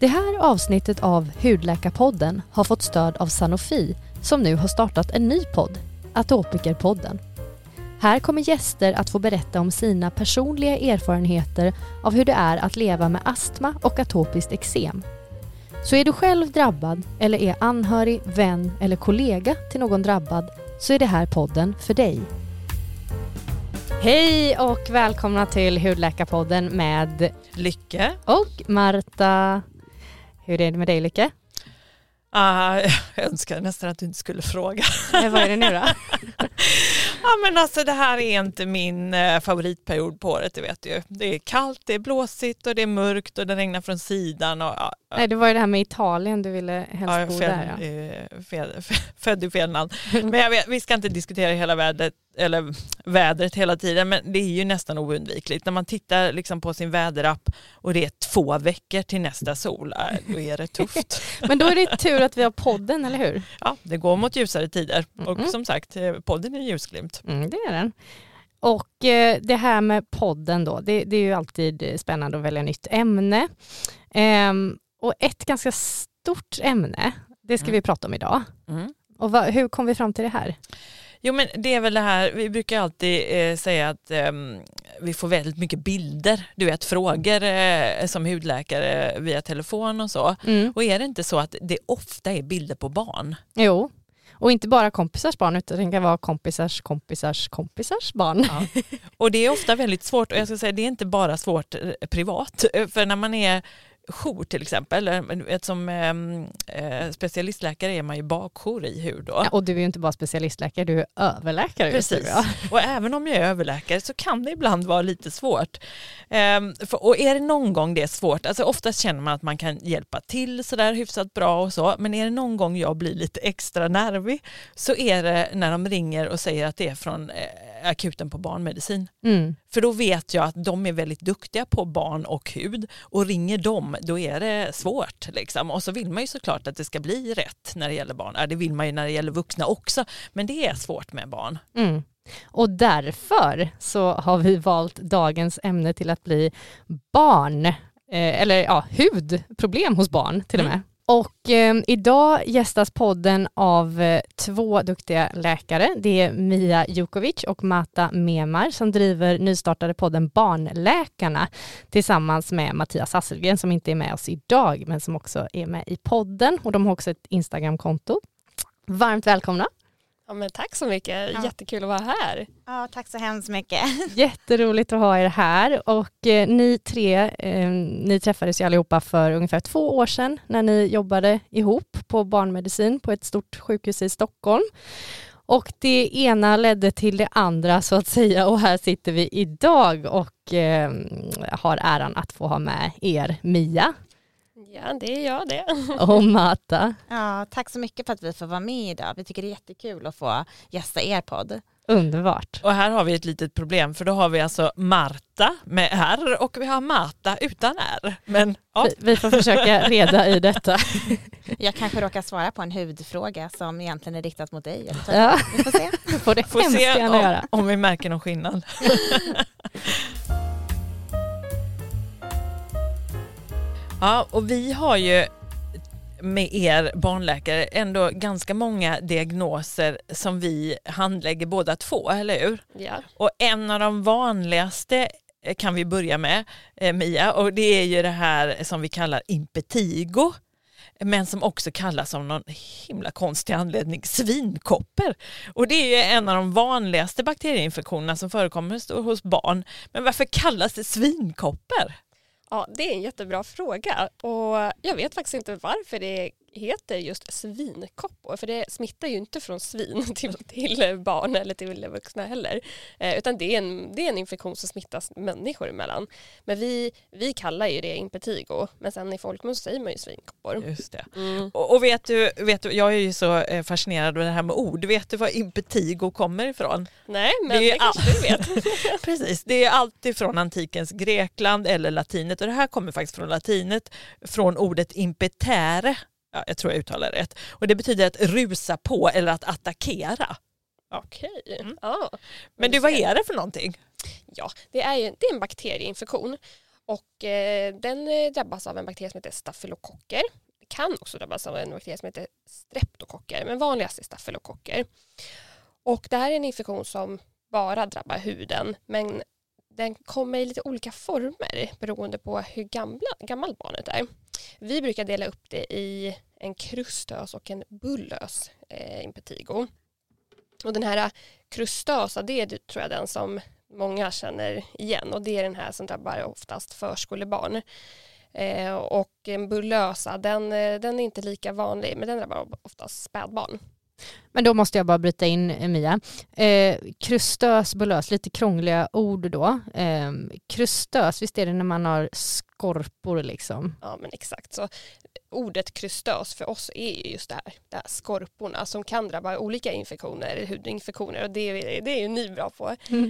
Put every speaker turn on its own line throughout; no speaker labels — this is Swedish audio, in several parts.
Det här avsnittet av Hudläkarpodden har fått stöd av Sanofi som nu har startat en ny podd, Atopikerpodden. Här kommer gäster att få berätta om sina personliga erfarenheter av hur det är att leva med astma och atopiskt eksem. Så är du själv drabbad eller är anhörig, vän eller kollega till någon drabbad så är det här podden för dig. Hej och välkomna till Hudläkarpodden med
Lycke.
och Marta. Hur är det med dig Lycke?
Ah, jag önskar nästan att du inte skulle fråga.
Eh, Vad är det nu då?
Ja, men alltså, det här är inte min eh, favoritperiod på året, det vet du ju. Det är kallt, det är blåsigt och det är mörkt och det regnar från sidan. Och, ja, ja,
Nej, det var ju det här med Italien du ville helst
ja,
bo där. Ja.
eh, född i fel land. Men jag vet, vi ska inte diskutera hela vädret, eller vädret hela tiden, men det är ju nästan oundvikligt. När man tittar liksom på sin väderapp och det är två veckor till nästa sol, äh, då är det tufft.
Men då är det tur att vi har podden, eller hur?
Ja, det går mot ljusare tider och
Mhm.
som sagt, eh, podden är ljusglimt.
Mm, det är den. Och eh, det här med podden då, det, det är ju alltid spännande att välja nytt ämne. Ehm, och ett ganska stort ämne, det ska
Mm.
vi prata om idag.
Mm.
Och vad, hur kom vi fram till det här?
Jo men det är väl det här, vi brukar alltid eh, säga att ehm, vi får väldigt mycket bilder, du vet frågor eh, som hudläkare via telefon och så.
Mm.
Och är det inte så att det ofta är bilder på barn?
Jo, och inte bara kompisars barn utan det kan vara kompisars kompisars kompisars barn.
Ja. Och det är ofta väldigt svårt, och jag ska säga det är inte bara svårt eh, privat, eh, för när man är jour till exempel, som ehm, eh, specialistläkare är man ju bakjour i hud då.
Ja, och du är ju inte bara specialistläkare, du är överläkare. just nu,
Precis.
ja.
Och även om jag är överläkare så kan det ibland vara lite svårt. Ehm, för, och är det någon gång det är svårt, alltså oftast känner man att man kan hjälpa till sådär hyfsat bra och så, men är det någon gång jag blir lite extra nervig så är det när de ringer och säger att det är från eh, akuten på barnmedicin.
Mm.
För då vet jag att de är väldigt duktiga på barn och hud och ringer de då är det svårt. Liksom. Och så vill man ju såklart att det ska bli rätt när det gäller barn. Ja, det vill man ju när det gäller vuxna också, men det är svårt med barn.
Mm. Och därför så har vi valt dagens ämne till att bli barn, eh, eller ja, hudproblem hos barn till och med. Och eh, idag gästas podden av eh, två duktiga läkare. Det är Mia Jukovic och Mata Memar som driver nystartade podden Barnläkarna tillsammans med Mattias Hasselgren som inte är med oss idag men som också är med i podden och de har också ett Instagramkonto. Varmt välkomna!
Ja, men tack så mycket,
Ja.
jättekul att vara här.
Ja, tack så hemskt mycket.
Jätteroligt att ha er här och eh, ni tre, eh, ni träffades ju allihopa för ungefär två år sedan när ni jobbade ihop på barnmedicin på ett stort sjukhus i Stockholm. Och det ena ledde till det andra så att säga och här sitter vi idag och eh, har äran att få ha med er Mia
Ja, det är jag det.
och Mata.
Ja, tack så mycket för att vi får vara med idag. Vi tycker det är jättekul att få gästa er podd.
Underbart.
Och här har vi ett litet problem för då har vi alltså Marta med R och vi har Marta utan R. Men ja,
Vi, vi får försöka reda i detta.
Jag kanske råkar svara på en hudfråga som egentligen är riktat mot dig.
Ja,
Vi får se.
får det
får se om,
göra.
om vi märker någon skillnad. ja, och vi har ju med er barnläkare ändå ganska många diagnoser som vi handlägger båda två, eller hur?
Ja.
Och en av de vanligaste eh, kan vi börja med, eh, Mia, och det är ju det här som vi kallar impetigo, men som också kallas av någon himla konstig anledning svinkopper. Och det är ju en av de vanligaste bakterieinfektionerna som förekommer hos- hos barn. Men varför kallas det svinkopper?
Ja, det är en jättebra fråga. Och jag vet faktiskt inte varför det heter just svinkoppor för det smittar ju inte från svin till, till barn eller till vuxna heller eh, utan det är, en, det är en infektion som smittas människor emellan. Men vi, vi kallar ju det impetigo men sen i folkmun säger man ju svinkoppor.
Just det.
Mm.
Och, och vet, du, vet du, jag är ju så eh, fascinerad av det här med ord. Vet du var impetigo kommer ifrån?
Nej men
Det är
det, kanske du vet.
Precis, det är alltid från antikens Grekland eller latinet och det här kommer faktiskt från latinet från ordet impetere. Ja, jag tror jag uttalar rätt. Och det betyder att rusa på eller att attackera.
Okej.
Mm.
Ja.
Men du, vad är det för någonting?
Ja, det är, ju, det är en bakterieinfektion. Och eh, den eh, drabbas av en bakterie som heter stafylokocker. Det kan också drabbas av en bakterie som heter streptokocker, men vanligast är stafylokocker. Och det här är en infektion som bara drabbar huden, men den kommer i lite olika former beroende på hur gamla, gammalt barnet är. Vi brukar dela upp det i en krustös och en bullös eh, impetigo. Och den här krustösa, det är tror jag den som många känner igen och det är den här som drabbar oftast förskolebarn. Eh, och en bullösa, den, eh, den är inte lika vanlig men den drabbar oftast spädbarn.
Men då måste jag bara bryta in eh, Mia. Eh, krustös, bullös, lite krångliga ord då. Eh, krustös, visst är det när man har skorpor liksom?
Ja men exakt. Så ordet krustös för oss är ju just det här, det här skorporna som kan drabba olika infektioner, hudinfektioner och det, det är ju ni bra på. Mm.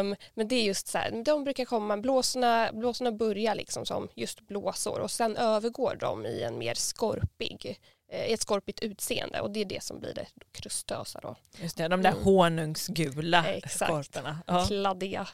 Um, men det är just så här, de brukar komma, blåsorna, blåsorna börjar liksom som just blåsor och sen övergår de i en mer skorpig Eh, ett skorpigt utseende och det är det som blir det krustösa. Då.
Just det, de där mm. honungsgula Exakt. skorporna.
Ja. Kladdiga.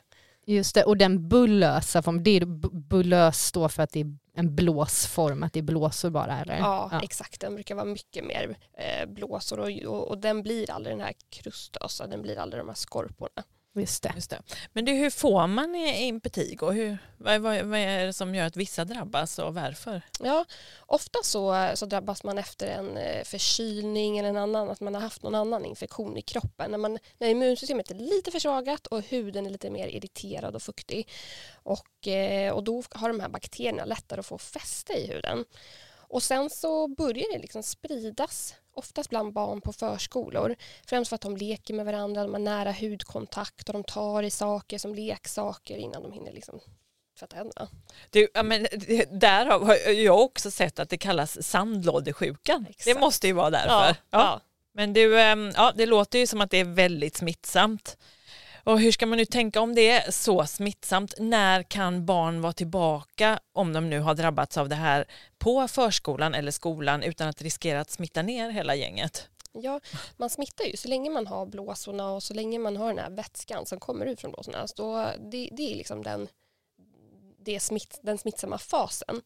Just det, och den bullösa formen, det är bullös står för att det är en blåsform, att det är blåsor bara eller?
Ja, ja. exakt, den brukar vara mycket mer eh, blåsor och, och, och, den blir aldrig den här krustösa, den blir aldrig de här skorporna.
Just det.
Just det. Men det, hur får man impetigo? Hur, vad, vad, vad, är det som gör att vissa drabbas och varför?
Ja, ofta så, så drabbas man efter en eh, förkylning eller en annan, att man har haft någon annan infektion i kroppen. När, man, när immunsystemet är lite försvagat och huden är lite mer irriterad och fuktig. Och, eh, och då har de här bakterierna lättare att få fäste i huden. Och sen så börjar det liksom spridas oftast bland barn på förskolor. Främst för att de leker med varandra, de har nära hudkontakt och de tar i saker som leksaker innan de hinner liksom tvätta händerna.
Du, men, där har jag också sett att det kallas sandlådesjukan. Exakt. Det måste ju vara därför. Ja, ja. ja. Men du, ehm, ja, det låter ju som att det är väldigt smittsamt. Och hur ska man nu tänka om det är så smittsamt? När kan barn vara tillbaka om de nu har drabbats av det här på förskolan eller skolan utan att riskera att smitta ner hela gänget?
Ja, man smittar ju så länge man har blåsorna och så länge man har den här vätskan som kommer ut från blåsorna. Så det, det är liksom den, det smitt, den smittsamma fasen.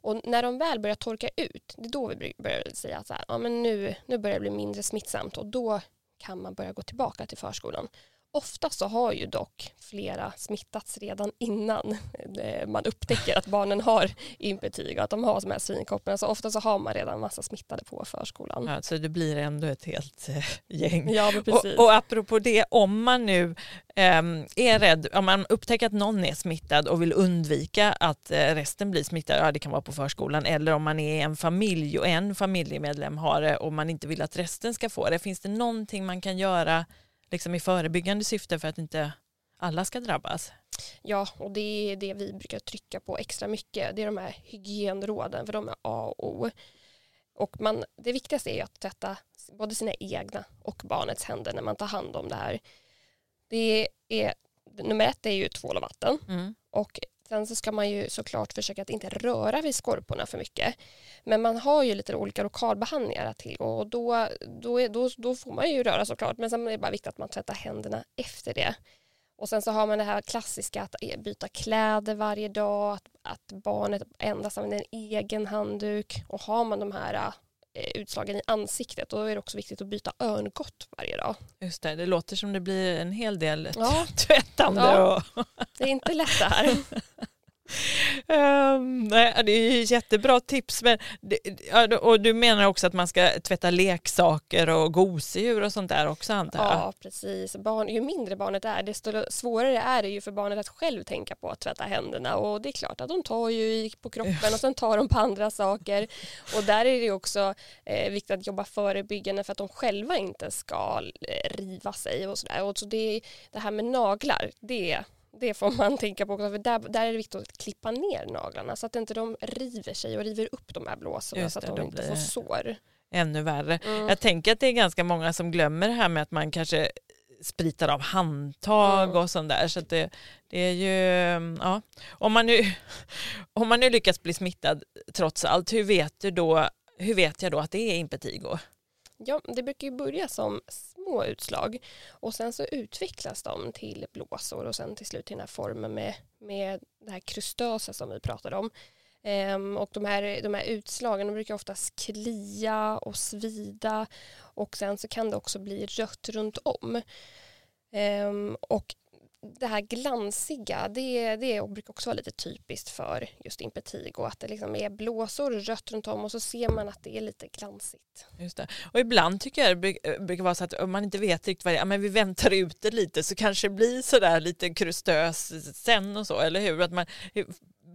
Och när de väl börjar torka ut, det är då vi börjar säga att så här, ja, men nu, nu börjar det bli mindre smittsamt och då kan man börja gå tillbaka till förskolan. Ofta så har ju dock flera smittats redan innan eh, man upptäcker att barnen har impetyg och att de har de här svinkopporna. Så ofta så har man redan massa smittade på förskolan.
Ja, så det blir ändå ett helt äh, gäng.
Ja, precis.
Och, och apropå det, om man nu ähm, är rädd, om man upptäcker att någon är smittad och vill undvika att äh, resten blir smittad, ja det kan vara på förskolan, eller om man är en familj och en familjemedlem har det och man inte vill att resten ska få det, finns det någonting man kan göra liksom i förebyggande syfte för att inte alla ska drabbas?
Ja, och det är det vi brukar trycka på extra mycket. Det är de här hygienråden, för de är A och O. Och man, det viktigaste är att tvätta både sina egna och barnets händer när man tar hand om det här. Det är, nummer ett är ju tvål och vatten. Mm. Och Sen så ska man ju såklart försöka att inte röra vid skorporna för mycket. Men man har ju lite olika lokalbehandlingar att tillgå och då, då, är, då, då får man ju röra såklart. Men sen är det bara viktigt att man tvättar händerna efter det. Och sen så har man det här klassiska att e, byta kläder varje dag, att, att barnet endast använder en egen handduk och har man de här utslagen i ansiktet. Då är det också viktigt att byta örngott varje dag.
Just det, det låter som det blir en hel del ja. tvättande. Ja.
Det är inte lätt det här.
Um, nej, det är jättebra tips. Men det, och du menar också att man ska tvätta leksaker och gosedjur och sånt där också antar jag?
Ja precis. Barn, ju mindre barnet är desto svårare är det ju för barnet att själv tänka på att tvätta händerna och det är klart att de tar ju på kroppen och sen tar de på andra saker och där är det också eh, viktigt att jobba förebyggande för att de själva inte ska eh, riva sig och sådär. Och så det, det här med naglar, det det får man tänka på också, för där, där är det viktigt att klippa ner naglarna så att inte de river sig och river upp de här blåsorna så att de inte får sår.
Ännu värre. Mm. Jag tänker att det är ganska många som glömmer det här med att man kanske spritar av handtag mm. och sånt där. Så det, det är ju, ja. Om man, nu, om man nu lyckas bli smittad trots allt, hur vet, du då, hur vet jag då att det är impetigo?
Ja, det brukar ju börja som små utslag och sen så utvecklas de till blåsor och sen till slut till den här formen med, med det här krustösa som vi pratade om. Ehm, och de här, de här utslagen de brukar oftast klia och svida och sen så kan det också bli rött runt om. Ehm, och det här glansiga, det, det brukar också vara lite typiskt för just impetigo, att det liksom är blåsor rött runt om och så ser man att det är lite glansigt.
Just det. Och ibland tycker jag det eh, brukar vara så att om man inte vet riktigt vad det är, men vi väntar ut det lite så kanske det blir sådär lite krustös sen och så, eller hur? Att man,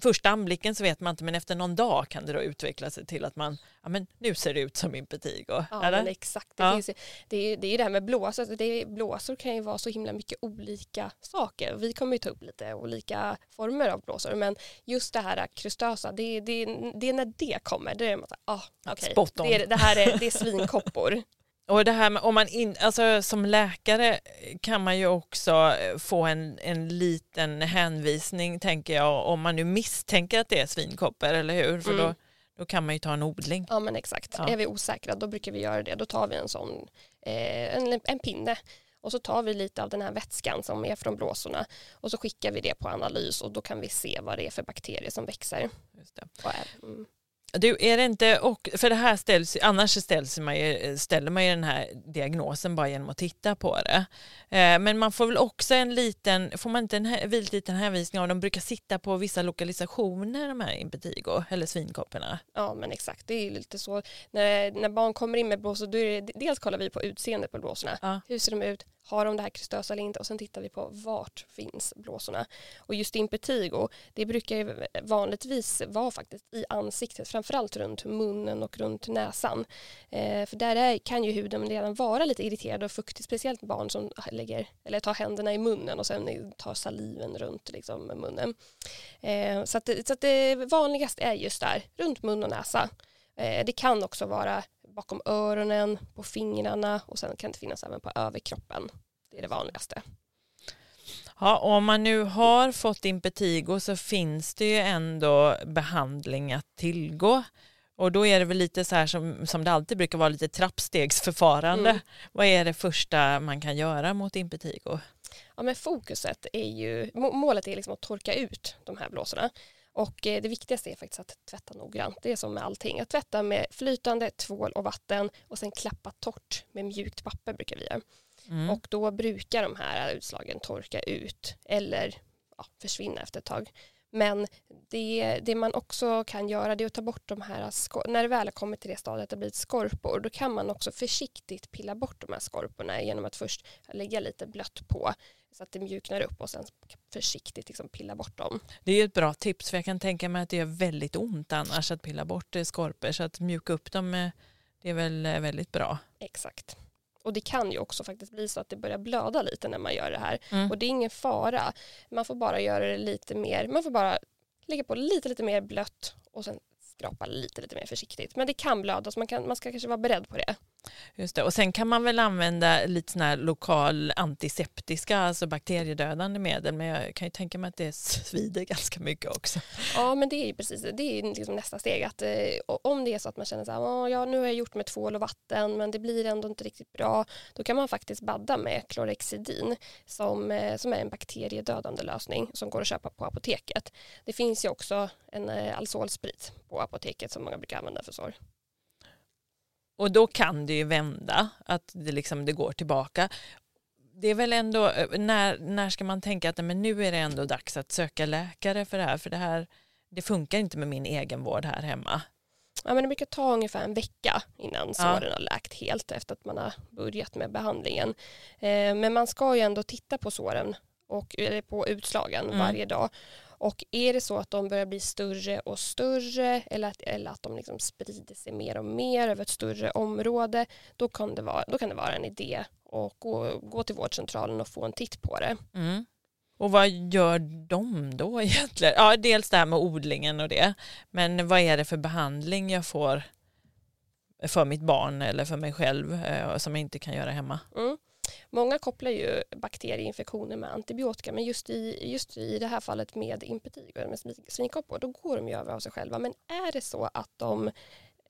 första anblicken så vet man inte men efter någon dag kan det då utveckla sig till att man, ja men nu ser det ut som impetigo.
Ja eller? men exakt, det, ja. finns, det, är, det är det här med blåsor, det blåsor kan ju vara så himla mycket olika saker. Vi kommer ju ta upp lite olika former av blåsor men just det här krustösa, det, det, det är när det kommer, det är man ah, okay. det, det här är, det är svinkoppor.
Och det här med, om man in, alltså, som läkare kan man ju också eh, få en, en liten hänvisning tänker jag om man nu misstänker att det är svinkoppor eller hur? För mm. då, då kan man ju ta en odling.
Ja men exakt, ja. är vi osäkra då brukar vi göra det. Då tar vi en sån eh, en, en pinne och så tar vi lite av den här vätskan som är från blåsorna och så skickar vi det på analys och då kan vi se vad det är för bakterier som växer. Just det.
Du, är det inte, och, för det här ställs, annars ställs man ju, ställer man ju den här diagnosen bara genom att titta på det. Eh, men man får väl också en liten, får man inte en vilt liten hänvisning av, de brukar sitta på vissa lokalisationer de här impetigo, eller svinkopporna.
Ja men exakt, det är ju lite så. När, när barn kommer in med blåsor, då är det, dels kollar vi på utseendet på blåsorna. Ja. Hur ser de ut? Har de det här krystösa eller inte och sen tittar vi på vart finns blåsorna. Och just impetigo, det brukar ju vanligtvis vara faktiskt i ansiktet, framförallt runt munnen och runt näsan. Eh, för där är, kan ju huden redan vara lite irriterad och fuktig, speciellt barn som lägger, eller tar händerna i munnen och sen tar saliven runt liksom, munnen. Eh, så att, så att det vanligaste är just där, runt mun och näsa. Eh, det kan också vara bakom öronen, på fingrarna och sen kan det finnas även på överkroppen. Det är det vanligaste.
Ja, om man nu har fått impetigo så finns det ju ändå behandling att tillgå. Och då är det väl lite så här som, som det alltid brukar vara, lite trappstegsförfarande. Mm. Vad är det första man kan göra mot impetigo?
Ja, men fokuset är ju, målet är liksom att torka ut de här blåsorna. Och eh, det viktigaste är faktiskt att tvätta noggrant. Det är som med allting. Att tvätta med flytande tvål och vatten och sen klappa torrt med mjukt papper brukar vi göra. Mm. Och då brukar de här utslagen torka ut eller ja, försvinna efter ett tag. Men det, det, man också kan göra det är att ta bort de här, när det väl har kommit till det stadiet att det blivit skorpor, då kan man också försiktigt pilla bort de här skorporna genom att först lägga lite blött på så att det mjuknar upp och sen försiktigt liksom pilla bort dem.
Det är ett bra tips för jag kan tänka mig att det gör väldigt ont annars att pilla bort skorpor så att mjuka upp dem det är väl eh, väldigt bra.
Exakt. Och det kan ju också faktiskt bli så att det börjar blöda lite när man gör det här. Mm. Och det är ingen fara. Man får bara göra det lite mer, man får bara lägga på lite lite mer blött och sen skrapa lite lite mer försiktigt. Men det kan blöda så man, kan, man ska kanske vara beredd på det.
Just det. Och sen kan man väl använda lite sån här lokal antiseptiska, alltså bakteriedödande medel, men jag kan ju tänka mig att det svider ganska mycket också.
Ja, men det är ju precis det är liksom nästa steg. Att, eh, om det är så att man känner så här, ja nu har jag gjort med tvål och vatten, men det blir ändå inte riktigt bra, då kan man faktiskt badda med klorexidin som, eh, som är en bakteriedödande lösning som går att köpa på apoteket. Det finns ju också en eh, Alzolsprit på apoteket som många brukar använda för sår.
Och då kan det ju vända, att det, liksom, det går tillbaka. Det är väl ändå, eh, när, när ska man tänka att men nu är det ändå dags att söka läkare för det här, för det här det funkar inte med min egenvård här hemma.
Ja, men det brukar ta ungefär en vecka innan såren ja. har läkt helt efter att man har börjat med behandlingen. Eh, men man ska ju ändå titta på såren och eller på utslagen mm. varje dag och är det så att de börjar bli större och större eller att, eller att de liksom sprider sig mer och mer över ett större område då kan det vara, då kan det vara en idé att gå, gå till vårdcentralen och få en titt på det.
Mm. Och vad gör de då egentligen? Ja, dels det här med odlingen och det. Men vad är det för behandling jag får för mitt barn eller för mig själv eh, som jag inte kan göra hemma? Mm.
Många kopplar ju bakterieinfektioner med antibiotika men just i, just i det här fallet med impetigo, med svinkoppor, då går de ju över av sig själva. Men är det så att de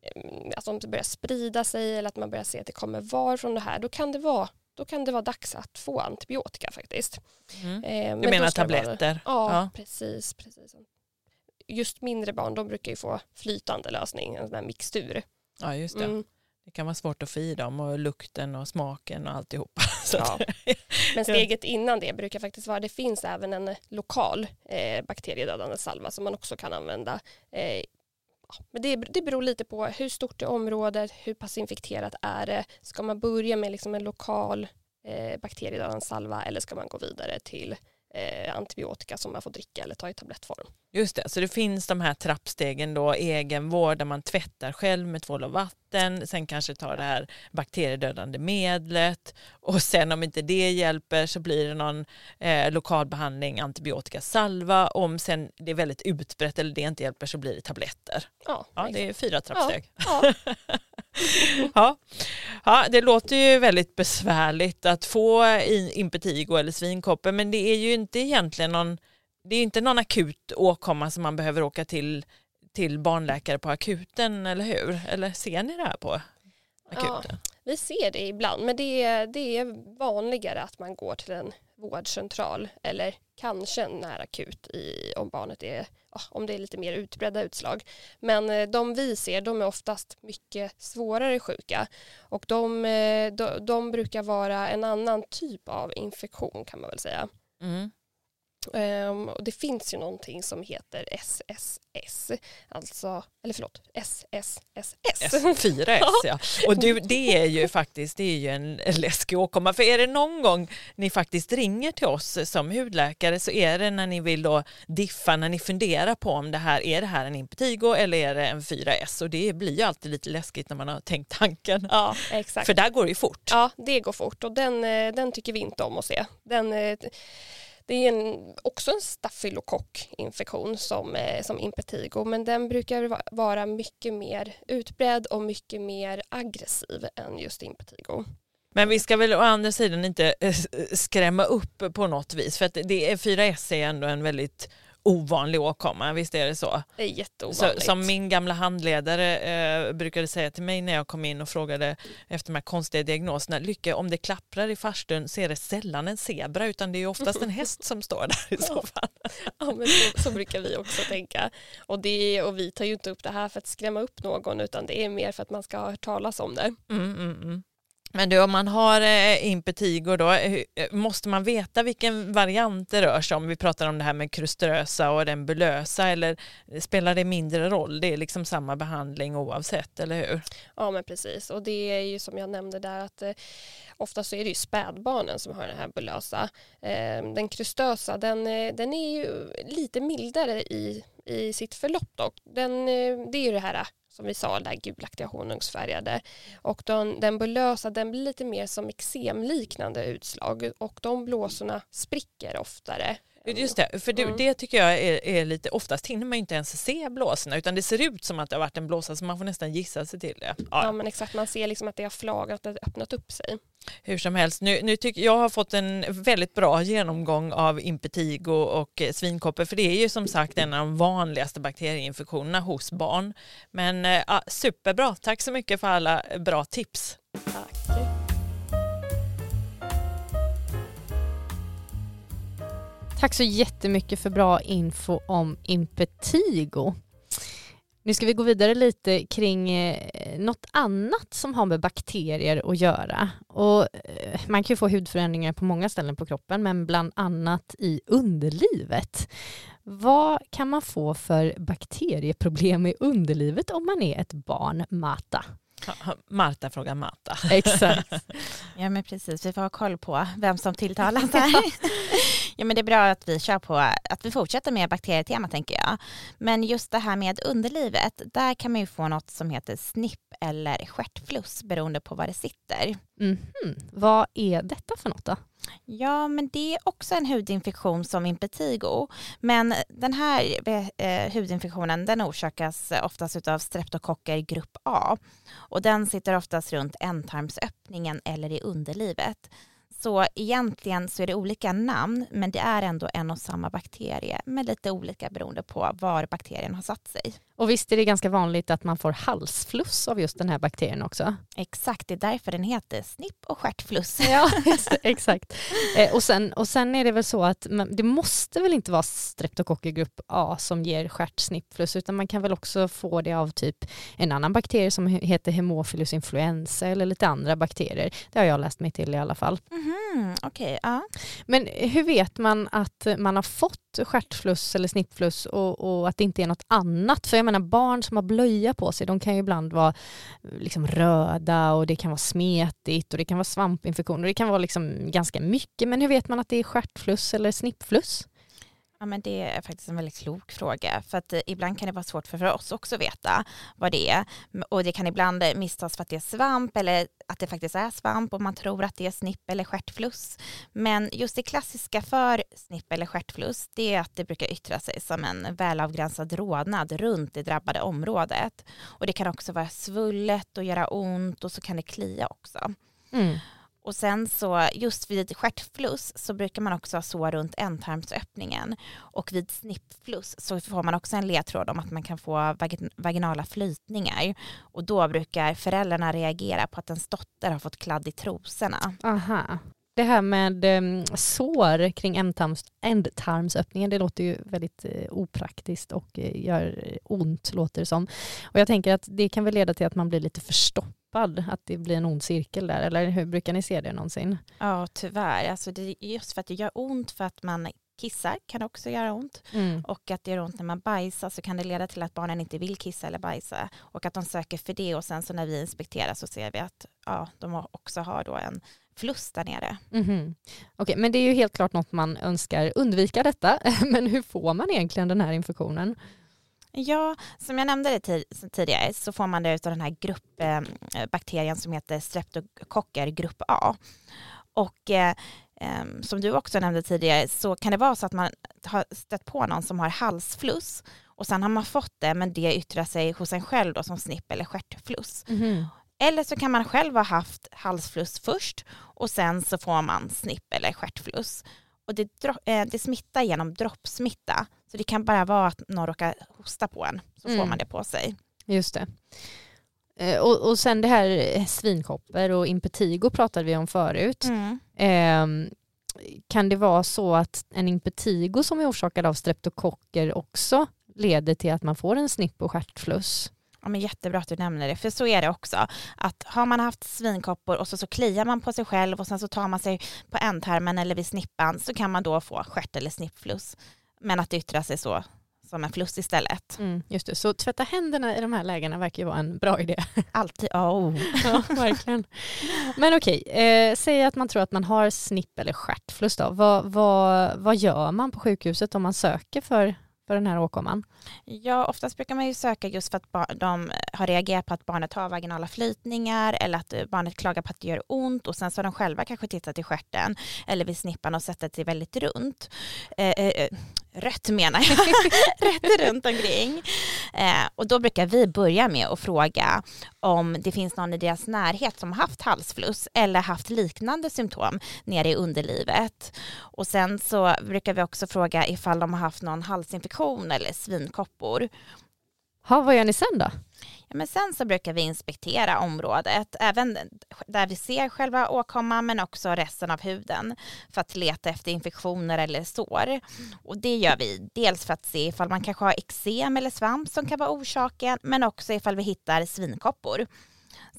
eh, att de börjar sprida sig eller att man börjar se att det kommer var från det här, då kan det vara, då kan det vara dags att få antibiotika faktiskt.
Mm.
Eh,
Du menar
det vara-
tabletter?
Ja,
Ja.
precis, precis. Just mindre barn, de brukar ju få flytande lösning, en sån här mixtur.
Ja, just det.
Mm.
Det kan vara svårt att få i dem och lukten och smaken och alltihopa.
Ja. Men steget innan det brukar faktiskt vara, det finns även en lokal eh, bakteriedödande salva som man också kan använda. Eh, men det, det beror lite på hur stort är området, hur pass infekterat är det. Ska man börja med liksom en lokal eh, bakteriedödande salva eller ska man gå vidare till eh, antibiotika som man får dricka eller ta i tablettform?
Just det, så det finns de här trappstegen då, egenvård där man tvättar själv med tvål och vatten, sen kanske tar det här bakteriedödande medlet och sen om inte det hjälper så blir det någon eh, lokalbehandling, antibiotika, salva, om sen det är väldigt utbrett eller det inte hjälper så blir det tabletter.
Ja,
Ja, det är fyra trappsteg.
ja,
Ja. ja, det låter ju väldigt besvärligt att få impetigo eller svinkoppor men det är ju inte egentligen någon, det är inte någon akut åkomma som man behöver åka till, till barnläkare på akuten, eller hur? Eller ser ni det här på akuten?
Vi ser det ibland, men det är, det är vanligare att man går till en vårdcentral eller kanske en närakut i, om barnet är, om det är lite mer utbredda utslag. Men eh, de vi ser, de är oftast mycket svårare sjuka och de, eh, de, de brukar vara en annan typ av infektion kan man väl säga.
Mm.
Ehm, och det finns ju någonting som heter SSS, alltså, eller förlåt, SSSS.
S4S ja. Och du, det är ju faktiskt det är ju en läskig åkomma. För är det någon gång ni faktiskt ringer till oss som hudläkare så är det när ni vill då diffa, när ni funderar på om det här är det här en impetigo eller är det en 4S. Och det blir ju alltid lite läskigt när man har tänkt tanken.
Ja, exakt.
För där går det ju fort.
Ja, det går fort och den, eh, den tycker vi inte om att se. Den, eh, det är en, också en stafylokockinfektion som, eh, som impetigo men den brukar vara mycket mer utbredd och mycket mer aggressiv än just impetigo.
Men vi ska väl å andra sidan inte eh, skrämma upp på något vis för att det är 4S är ändå en väldigt ovanlig åkomma, visst är det så?
Det är
Så,
jätteovanligt.
som min gamla handledare eh, brukade säga till mig när jag kom in och frågade efter de här konstiga diagnoserna. Lycka, om det klapprar i farstun så är det sällan en zebra utan det är oftast en häst som står där i så fall.
Ja, men så, så brukar vi också tänka. Och, det, och vi tar ju inte upp det här för att skrämma upp någon utan det är mer för att man ska ha hört talas om det.
Mm, mm, mm. Men du, om man har eh, impetigo då, eh, måste man veta vilken variant det rör sig om? Vi pratar om det här med kruströsa och den bulösa eller spelar det mindre roll? Det är liksom samma behandling oavsett, eller hur?
Ja men precis och det är ju som jag nämnde där att eh, ofta så är det ju spädbarnen som har den här bulösa. Eh, den krustösa den, eh, den är ju lite mildare i, i sitt förlopp dock. Den, eh, det är ju det här som vi sa, det här gulaktiga honungsfärgade. Och den, den bulösa den blir lite mer som eksemliknande utslag och de blåsorna spricker oftare.
Just det, för det,
Mm.
det tycker jag är, är lite, oftast hinner man ju inte ens se blåsorna utan det ser ut som att det har varit en blåsa så man får nästan gissa sig till det. Ja,
Ja men exakt, man ser liksom att det har flagrat, att det har öppnat upp sig.
Hur som helst, nu, nu tycker jag har fått en väldigt bra genomgång av impetigo och eh, svinkoppor för det är ju som sagt en av de vanligaste bakterieinfektionerna hos barn. Men eh, ja, superbra, tack så mycket för alla bra tips.
Tack.
Tack så jättemycket för bra info om impetigo. Nu ska vi gå vidare lite kring eh, något annat som har med bakterier att göra. Och, eh, man kan ju få hudförändringar på många ställen på kroppen, men bland annat i underlivet. Vad kan man få för bakterieproblem i underlivet om man är ett barn, Mata?
Marta frågar Marta.
Exakt.
Ja men precis, vi får ha koll på vem som tilltalas här. ja men det är bra att vi kör på, att vi fortsätter med bakterietema tänker jag. Men just det här med underlivet, där kan man ju få något som heter snipp eller stjärtfluss beroende på var det sitter.
Mhm. Vad är detta för något då?
Ja, men det är också en hudinfektion som impetigo. Men den här eh, hudinfektionen den orsakas oftast av streptokocker grupp A. Och den sitter oftast runt ändtarmsöppningen eller i underlivet. Så egentligen så är det olika namn men det är ändå en och samma bakterie med lite olika beroende på var bakterien har satt sig.
Och visst är det ganska vanligt att man får halsfluss av just den här bakterien också?
Exakt, det är därför den heter snipp och stjärtfluss.
Ja, exakt. Eh, och, sen, och sen är det väl så att man, det måste väl inte vara streptokocker grupp A som ger stjärtsnippfluss utan man kan väl också få det av typ en annan bakterie som heter hemophilus influenza eller lite andra bakterier. Det har jag läst mig till i alla fall.
Mm, okay, ja.
Men hur vet man att man har fått stjärtfluss eller snippfluss och, och, att det inte är något annat? För jag menar barn som har blöja på sig de kan ju ibland vara eh, liksom röda och det kan vara smetigt och det kan vara svampinfektioner och det kan vara liksom ganska mycket. Men hur vet man att det är stjärtfluss eller snippfluss?
Ja, men det är faktiskt en väldigt klok fråga. För att eh, ibland kan det vara svårt för, oss också att veta vad det är. Och det kan ibland eh, misstas för att det är svamp eller att det faktiskt är svamp och man tror att det är snipp eller stjärtfluss. Men just det klassiska för snipp eller stjärtfluss det är att det brukar yttra sig som en välavgränsad rodnad runt det drabbade området. Och det kan också vara svullet och göra ont och så kan det klia också. Mm. Och sen så just vid stjärtfluss så brukar man också ha sår runt ändtarmsöppningen och vid snippfluss så får man också en ledtråd om att man kan få vaginala flytningar och då brukar föräldrarna reagera på att ens dotter har fått kladd i trosorna.
Aha. Det här med ehm, sår kring ändtarms, ändtarmsöppningen, det låter ju väldigt eh, opraktiskt och eh, gör eh, ont, låter det som. Och jag tänker att det kan väl leda till att man blir lite förstoppad, att det blir en ond cirkel där, eller hur brukar ni se det någonsin?
Ja, tyvärr. Alltså det är just för att det gör ont för att man kissar kan också göra ont mm. och att det gör ont när man bajsar så kan det leda till att barnen inte vill kissa eller bajsa och att de söker för det och sen så när vi inspekterar så ser vi att ja, de också har då en fluss där nere.
Mm -hmm. okay, men det är ju helt klart något man önskar undvika detta. Men hur får man egentligen den här infektionen?
Ja, som jag nämnde tidigare så får man det av den här gruppbakterien eh, som heter streptokocker grupp A. Och eh, som du också nämnde tidigare så kan det vara så att man har stött på någon som har halsfluss och sen har man fått det men det yttrar sig hos en själv då som snipp eller stjärtfluss. Mm. Eller så kan man själv ha haft halsfluss först och sen så får man snipp eller stjärtfluss. Och det, eh, det smittar genom droppsmitta. Så det kan bara vara att någon råkar hosta på en så mm. får man det på sig.
Just det. Eh, och, och sen det här eh, svinkopper och impetigo pratade vi om förut. Mm. Eh, kan det vara så att en impetigo som är orsakad av streptokocker också leder till att man får en snipp och stjärtfluss?
Ja, men jättebra att du nämner det, för så är det också. Att har man haft svinkoppor och så, så kliar man på sig själv och sen så tar man sig på ändtarmen eller vid snippan så kan man då få stjärt eller snippfluss. Men att det yttrar sig så som en fluss istället.
Mm, just det, så tvätta händerna i de här lägena verkar ju vara en bra idé.
Alltid, oh.
ja, verkligen. Men okej, eh, säg att man tror att man har snipp eller stjärtfluss då. Vad, vad, vad gör man på sjukhuset om man söker för för den här åkomman?
Ja, oftast brukar man ju söka just för att de har reagerat på att barnet har vaginala flytningar eller att eh, barnet klagar på att det gör ont och sen så har de själva kanske tittat i skärten eller vid snippan och sett att det är väldigt runt. Eh, eh, eh rött menar jag, rätt runt omkring. Eh, och då brukar vi börja med att fråga om det finns någon i deras närhet som haft halsfluss eller haft liknande symptom nere i underlivet. Och sen så brukar vi också fråga ifall de har haft någon halsinfektion eller svinkoppor.
Ha, vad gör ni sen då?
Ja, men sen så brukar vi inspektera området, även där vi ser själva åkomman men också resten av huden för att leta efter infektioner eller sår. Och det gör vi dels för att se ifall man kanske har eksem eller svamp som kan vara orsaken men också ifall vi hittar svinkoppor.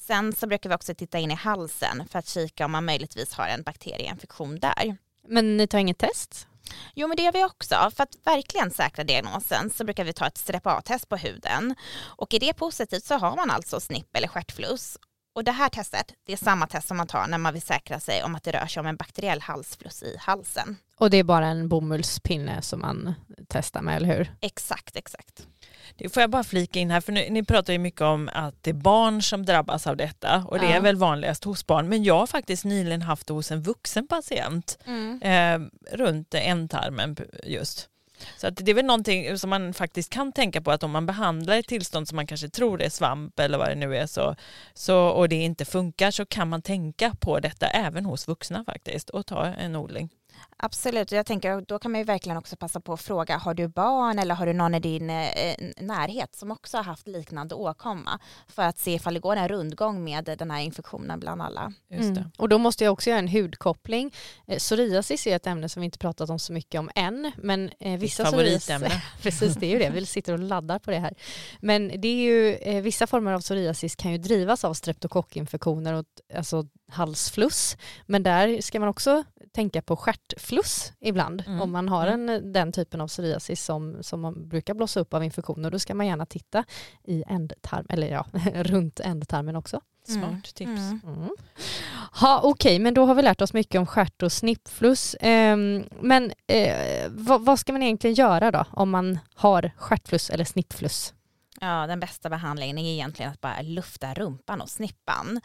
Sen så brukar vi också titta in i halsen för att kika om man möjligtvis har en bakterieinfektion där.
Men ni tar inget test?
Jo men det gör vi också. För att verkligen säkra diagnosen så brukar vi ta ett strep A-test på huden. Och är det positivt så har man alltså snipp eller stjärtfluss. Och det här testet, det är samma test som man tar när man vill säkra sig om att det rör sig om en bakteriell halsfluss i halsen.
Och det är bara en bomullspinne som man testar med, eller hur?
Exakt, exakt.
Det får jag bara flika in här, för ni, ni pratar ju mycket om att det är barn som drabbas av detta och det ja. är väl vanligast hos barn. Men jag har faktiskt nyligen haft det hos en vuxen patient mm. eh, runt ändtarmen just. Så att det är väl någonting som man faktiskt kan tänka på att om man behandlar ett tillstånd som man kanske tror är svamp eller vad det nu är så, så, och det inte funkar så kan man tänka på detta även hos vuxna faktiskt och ta en odling.
Absolut, jag tänker då kan man ju verkligen också passa på att fråga, har du barn eller har du någon i din eh, närhet som också har haft liknande åkomma för att se ifall det går en rundgång med den här infektionen bland alla.
Mm. Och då måste jag också göra en hudkoppling. Eh, psoriasis är ett ämne som vi inte pratat om så mycket om än, men eh, vissa
favoritämne.
precis det är ju det, vi sitter och laddar på det här. Men det är ju, vissa former av psoriasis kan ju drivas av streptokockinfektioner och alltså halsfluss, men där ska man också tänka på stjärtfluss ibland. Mm. Om man har mm. en, den typen av psoriasis som, som man brukar blossa upp av infektioner, då ska man gärna titta i ändtarm, eller ja, runt ändtarmen också.
Smart mm. tips. Mm.
Mm. Ha, Okej, okay, men då har vi lärt oss mycket om stjärt och snippfluss. Eh, men eh, vad, vad, ska man egentligen göra då om man har stjärtfluss eller snippfluss?
Ja, den bästa behandlingen är egentligen att bara lufta rumpan och snippan.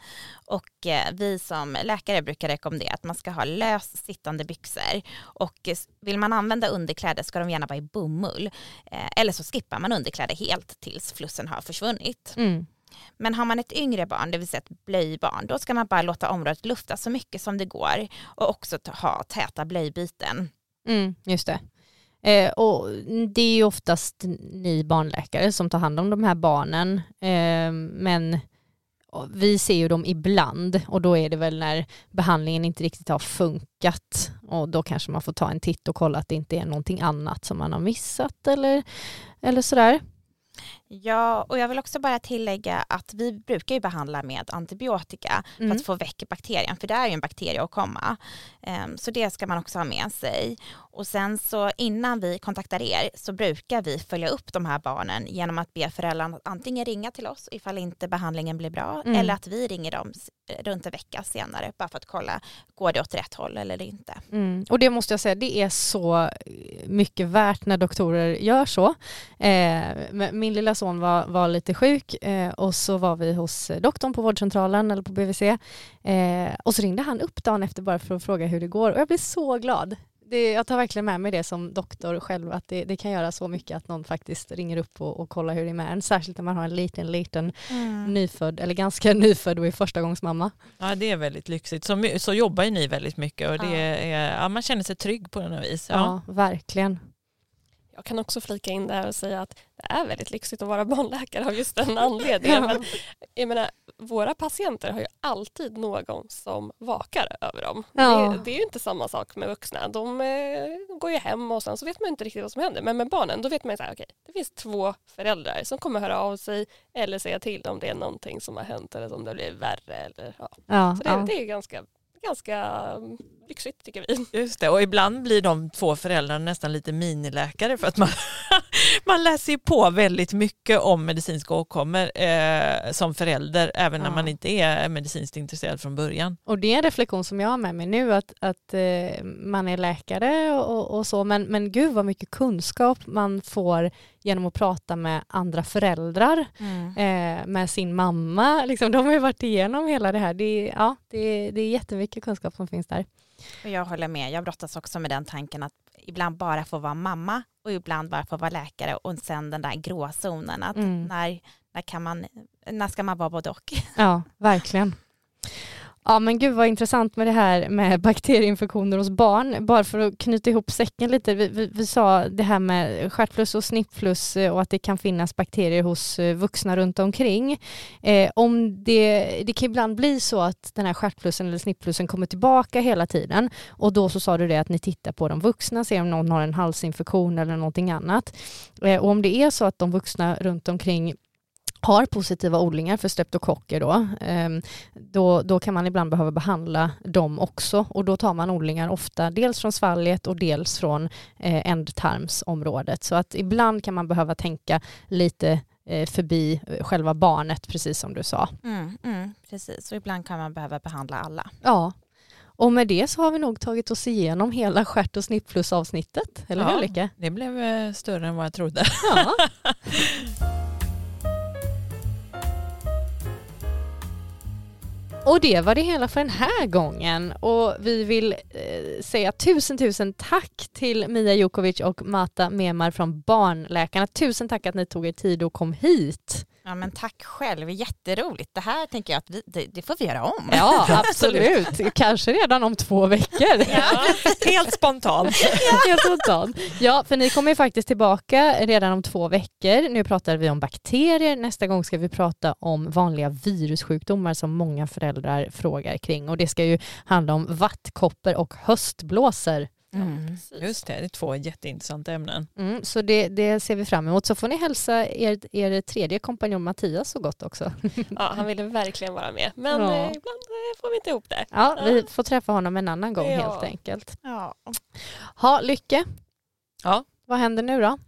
Och eh, vi som läkare brukar rekommendera att man ska ha lös sittande byxor. Och eh, vill man använda underkläder ska de gärna vara i bomull. Eh, eller så skippar man underkläder helt tills flussen har försvunnit. Mm. Men har man ett yngre barn, det vill säga ett blöjbarn, då ska man bara låta området lufta så mycket som det går och också ha täta blöjbyten.
Mm, just det. Eh, och det är ju oftast ni barnläkare som tar hand om de här barnen. Eh, men vi ser ju dem ibland och då är det väl när behandlingen inte riktigt har funkat och då kanske man får ta en titt och kolla att det inte är någonting annat som man har missat eller, eller sådär.
Ja, och jag vill också bara tillägga att vi brukar ju behandla med antibiotika mm. för att få väck bakterien, för det är ju en bakterieåkomma. Um, så det ska man också ha med sig. Och sen så innan vi kontaktar er så brukar vi följa upp de här barnen genom att be föräldrarna att antingen ringa till oss ifall inte behandlingen blir bra mm. eller att vi ringer dem runt en vecka senare bara för att kolla, går det åt rätt håll eller inte?
Mm. Och det måste jag säga, det är så mycket värt när doktorer gör så. Eh, min lilla son var, var lite sjuk eh, och så var vi hos doktorn på vårdcentralen eller på BVC eh, och så ringde han upp dagen efter bara för att fråga hur det går och jag blev så glad det, jag tar verkligen med mig det som doktor själv, att det, det kan göra så mycket att någon faktiskt ringer upp och, och kollar hur det är med en, särskilt när man har en liten, liten mm. nyfödd, eller ganska nyfödd och är förstagångsmamma.
Ja, det är väldigt lyxigt. Så, så jobbar ju ni väldigt mycket och det ja. är, ja, man känner sig trygg på något vis.
Ja, ja verkligen.
Jag kan också flika in där och säga att det är väldigt lyxigt att vara barnläkare av just den anledningen. Men, jag menar, våra patienter har ju alltid någon som vakar över dem. Ja. Det, det, är ju inte samma sak med vuxna. De eh, går ju hem och sen så vet man inte riktigt vad som händer. Men med barnen då vet man ju att okay, det finns två föräldrar som kommer höra av sig eller säga till om det är någonting som har hänt eller om det blir värre. Eller, ja. ja så det, det är ganska ganska mm, lyxigt tycker vi.
Just det, och ibland blir de två föräldrarna nästan lite miniläkare för att man, man läser på väldigt mycket om medicinska åkommor eh, som förälder även ja. när man inte är medicinskt intresserad från början.
Och det är en reflektion som jag har med mig nu att, att eh, man är läkare och, och, så men, men gud vad mycket kunskap man får genom att prata med andra föräldrar, mm. eh, med sin mamma. Liksom, de har ju varit igenom hela det här. Det, ja, det, det är jättemycket kunskap som finns där.
Och jag håller med. Jag brottas också med den tanken att ibland bara få vara mamma och ibland bara få vara läkare och sen den där gråzonen. Att mm. när, när, kan man, när ska man vara både och?
Ja, verkligen. Ja men gud vad intressant med det här med bakterieinfektioner hos barn. Bara för att knyta ihop säcken lite. Vi, vi, vi sa det här med stjärtfluss och snippfluss eh, och att det kan finnas bakterier hos eh, vuxna runt omkring. Eh, om det, det kan ibland bli så att den här stjärtflussen eller snippflussen kommer tillbaka hela tiden och då så sa du det att ni tittar på de vuxna, ser om någon har en halsinfektion eller någonting annat. Eh, och om det är så att de vuxna runt omkring har positiva odlingar för streptokocker då, ehm, då, då kan man ibland behöva behandla dem också och då tar man odlingar ofta dels från svalget och dels från eh, ändtarmsområdet. Så att ibland kan man behöva tänka lite eh, förbi eh, själva barnet, precis som du sa.
Mm, mm, precis, och ibland kan man behöva behandla alla.
Ja, och med det så har vi nog tagit oss igenom hela stjärt och snittplus avsnittet, eller ja, hur Lycka?
Det blev större än vad jag trodde. Ja.
Och det var det hela för den här gången och vi vill eh, säga tusen tusen tack till Mia Jukovic och Mata Memar från Barnläkarna. Tusen tack att ni tog er tid och kom hit.
Ja men tack själv, jätteroligt. Det här tänker jag att vi, det, det får vi göra om.
Ja absolut, kanske redan om två veckor.
Ja, helt spontant.
Helt spontant. Ja, för ni kommer ju faktiskt tillbaka redan om två veckor. Nu pratar vi om bakterier. Nästa gång ska vi prata om vanliga virussjukdomar som många föräldrar frågar kring. Och det ska ju handla om vattkoppor och höstblåsor.
Mm.
Just det, det är två jätteintressanta ämnen.
Mm, så det, det ser vi fram emot. Så får ni hälsa er, er tredje kompanjon Mattias så gott också.
Ja, han ville verkligen vara med. Men
Ja.
eh, ibland eh, får vi inte ihop det.
Ja, vi får träffa honom en annan gång
Ja.
helt enkelt.
Ja.
Ha, Lycke,
Ja.
vad händer nu då?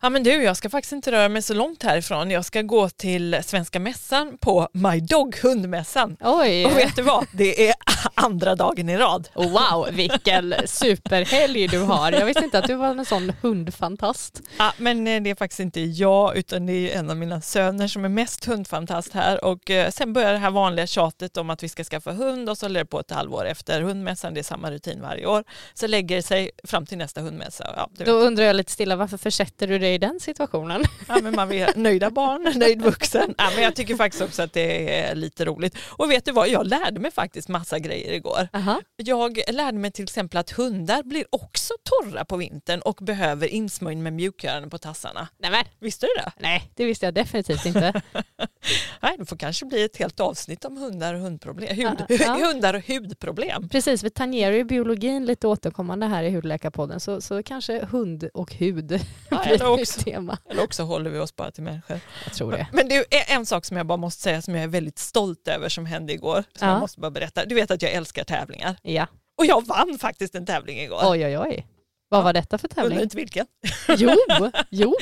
Ja men du, jag ska faktiskt inte röra mig så långt härifrån. Jag ska gå till Svenska mässan på My Dog, hundmässan.
Oj!
Och vet du vad? Det är andra dagen i rad.
Wow, vilken superhelg du har. Jag visste inte att du var en sån hundfantast.
Ja, men eh, det är faktiskt inte jag utan det är en av mina söner som är mest hundfantast här och eh, sen börjar det här vanliga tjatet om att vi ska skaffa hund och så håller det på ett halvår efter hundmässan, det är samma rutin varje år. Så lägger det sig fram till nästa hundmässa. Ja,
Då undrar jag lite stilla, varför försätter du dig i den situationen?
ja, men man vill nöjda barn, nöjd vuxen. Ja, men jag tycker faktiskt också att det är lite roligt. Och vet du vad, jag lärde mig faktiskt massa grejer igår.
Aha.
Jag lärde mig till exempel att hundar blir också torra på vintern och behöver insmörjning med mjukgörande på tassarna.
Nej, men,
Visste du det?
nej, det visste jag definitivt inte.
Nej, det får kanske bli ett helt avsnitt om hundar och hundproblem. Hud,
Ja, ja.
hundar och hudproblem.
Precis, vi tangerar ju biologin lite återkommande här i Hudläkarpodden så, så kanske hund och hud
Ja, också,
tema.
eller också håller vi oss bara till människor.
Jag tror det.
Men det är en sak som jag bara måste säga som jag är väldigt stolt över som hände igår. Som
Ja.
jag måste bara berätta. Du vet att jag älskar tävlingar.
Ja.
Och jag vann faktiskt en tävling igår.
Oj, oj, oj. Vad var detta för
Undrar
tävling?
inte vilken.
Jo, jo.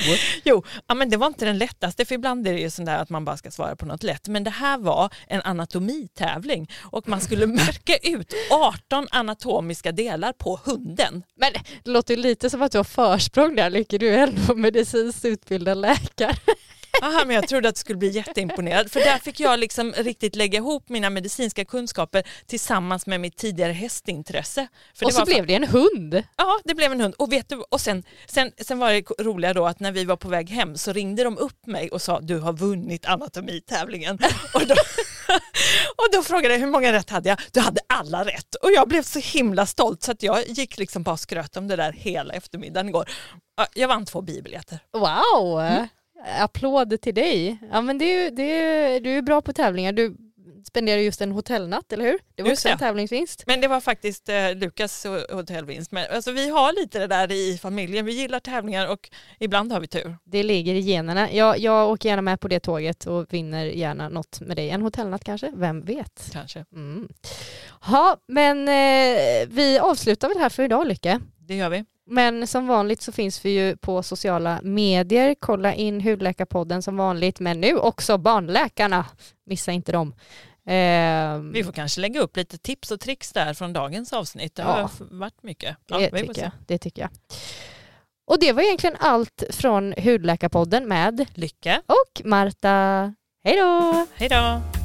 Jo, ja, men det var inte den lättaste för ibland är det ju sådär att man bara ska svara på något lätt. Men det här var en anatomitävling och man skulle märka ut 18 anatomiska delar på hunden.
Men det låter lite som att du har försprång där Lykke, du är ändå medicinskt utbildad läkare.
Aha, men jag trodde att du skulle bli jätteimponerad för där fick jag liksom riktigt lägga ihop mina medicinska kunskaper tillsammans med mitt tidigare hästintresse. För
och så blev det en hund.
Ja, det blev en hund. Och, vet du, och sen, sen, sen var det roliga då att när vi var på väg hem så ringde de upp mig och sa du har vunnit anatomitävlingen. och, då, och då frågade jag hur många rätt hade jag? Du hade alla rätt. Och jag blev så himla stolt så att jag gick liksom bara skröt om det där hela eftermiddagen igår. Ja, Jag vann två biobiljetter.
Wow! Applåd till dig. Ja, men det är, det är, du är bra på tävlingar. Du spenderar just en hotellnatt, eller hur? Det var
Just
också en
det.
tävlingsvinst.
Men det var faktiskt eh, Lukas ho- hotellvinst. Men, alltså, vi har lite det där i familjen. Vi gillar tävlingar och ibland har vi tur.
Det ligger i generna. Jag, jag åker gärna med på det tåget och vinner gärna något med dig. En hotellnatt kanske? Vem vet?
Kanske.
Mm. Ja, men eh, vi avslutar väl här för idag, Lycke.
Det gör vi.
Men som vanligt så finns vi ju på sociala medier. Kolla in Hudläkarpodden som vanligt, men nu också Barnläkarna. Missa inte dem. Ehm,
Vi får kanske lägga upp lite tips och tricks där från dagens avsnitt. Det har
Ja.
varit mycket. Ja,
det, tycker jag, det tycker jag. Och det var egentligen allt från Hudläkarpodden med
Lycka.
och Marta. Hej då!
Hej då!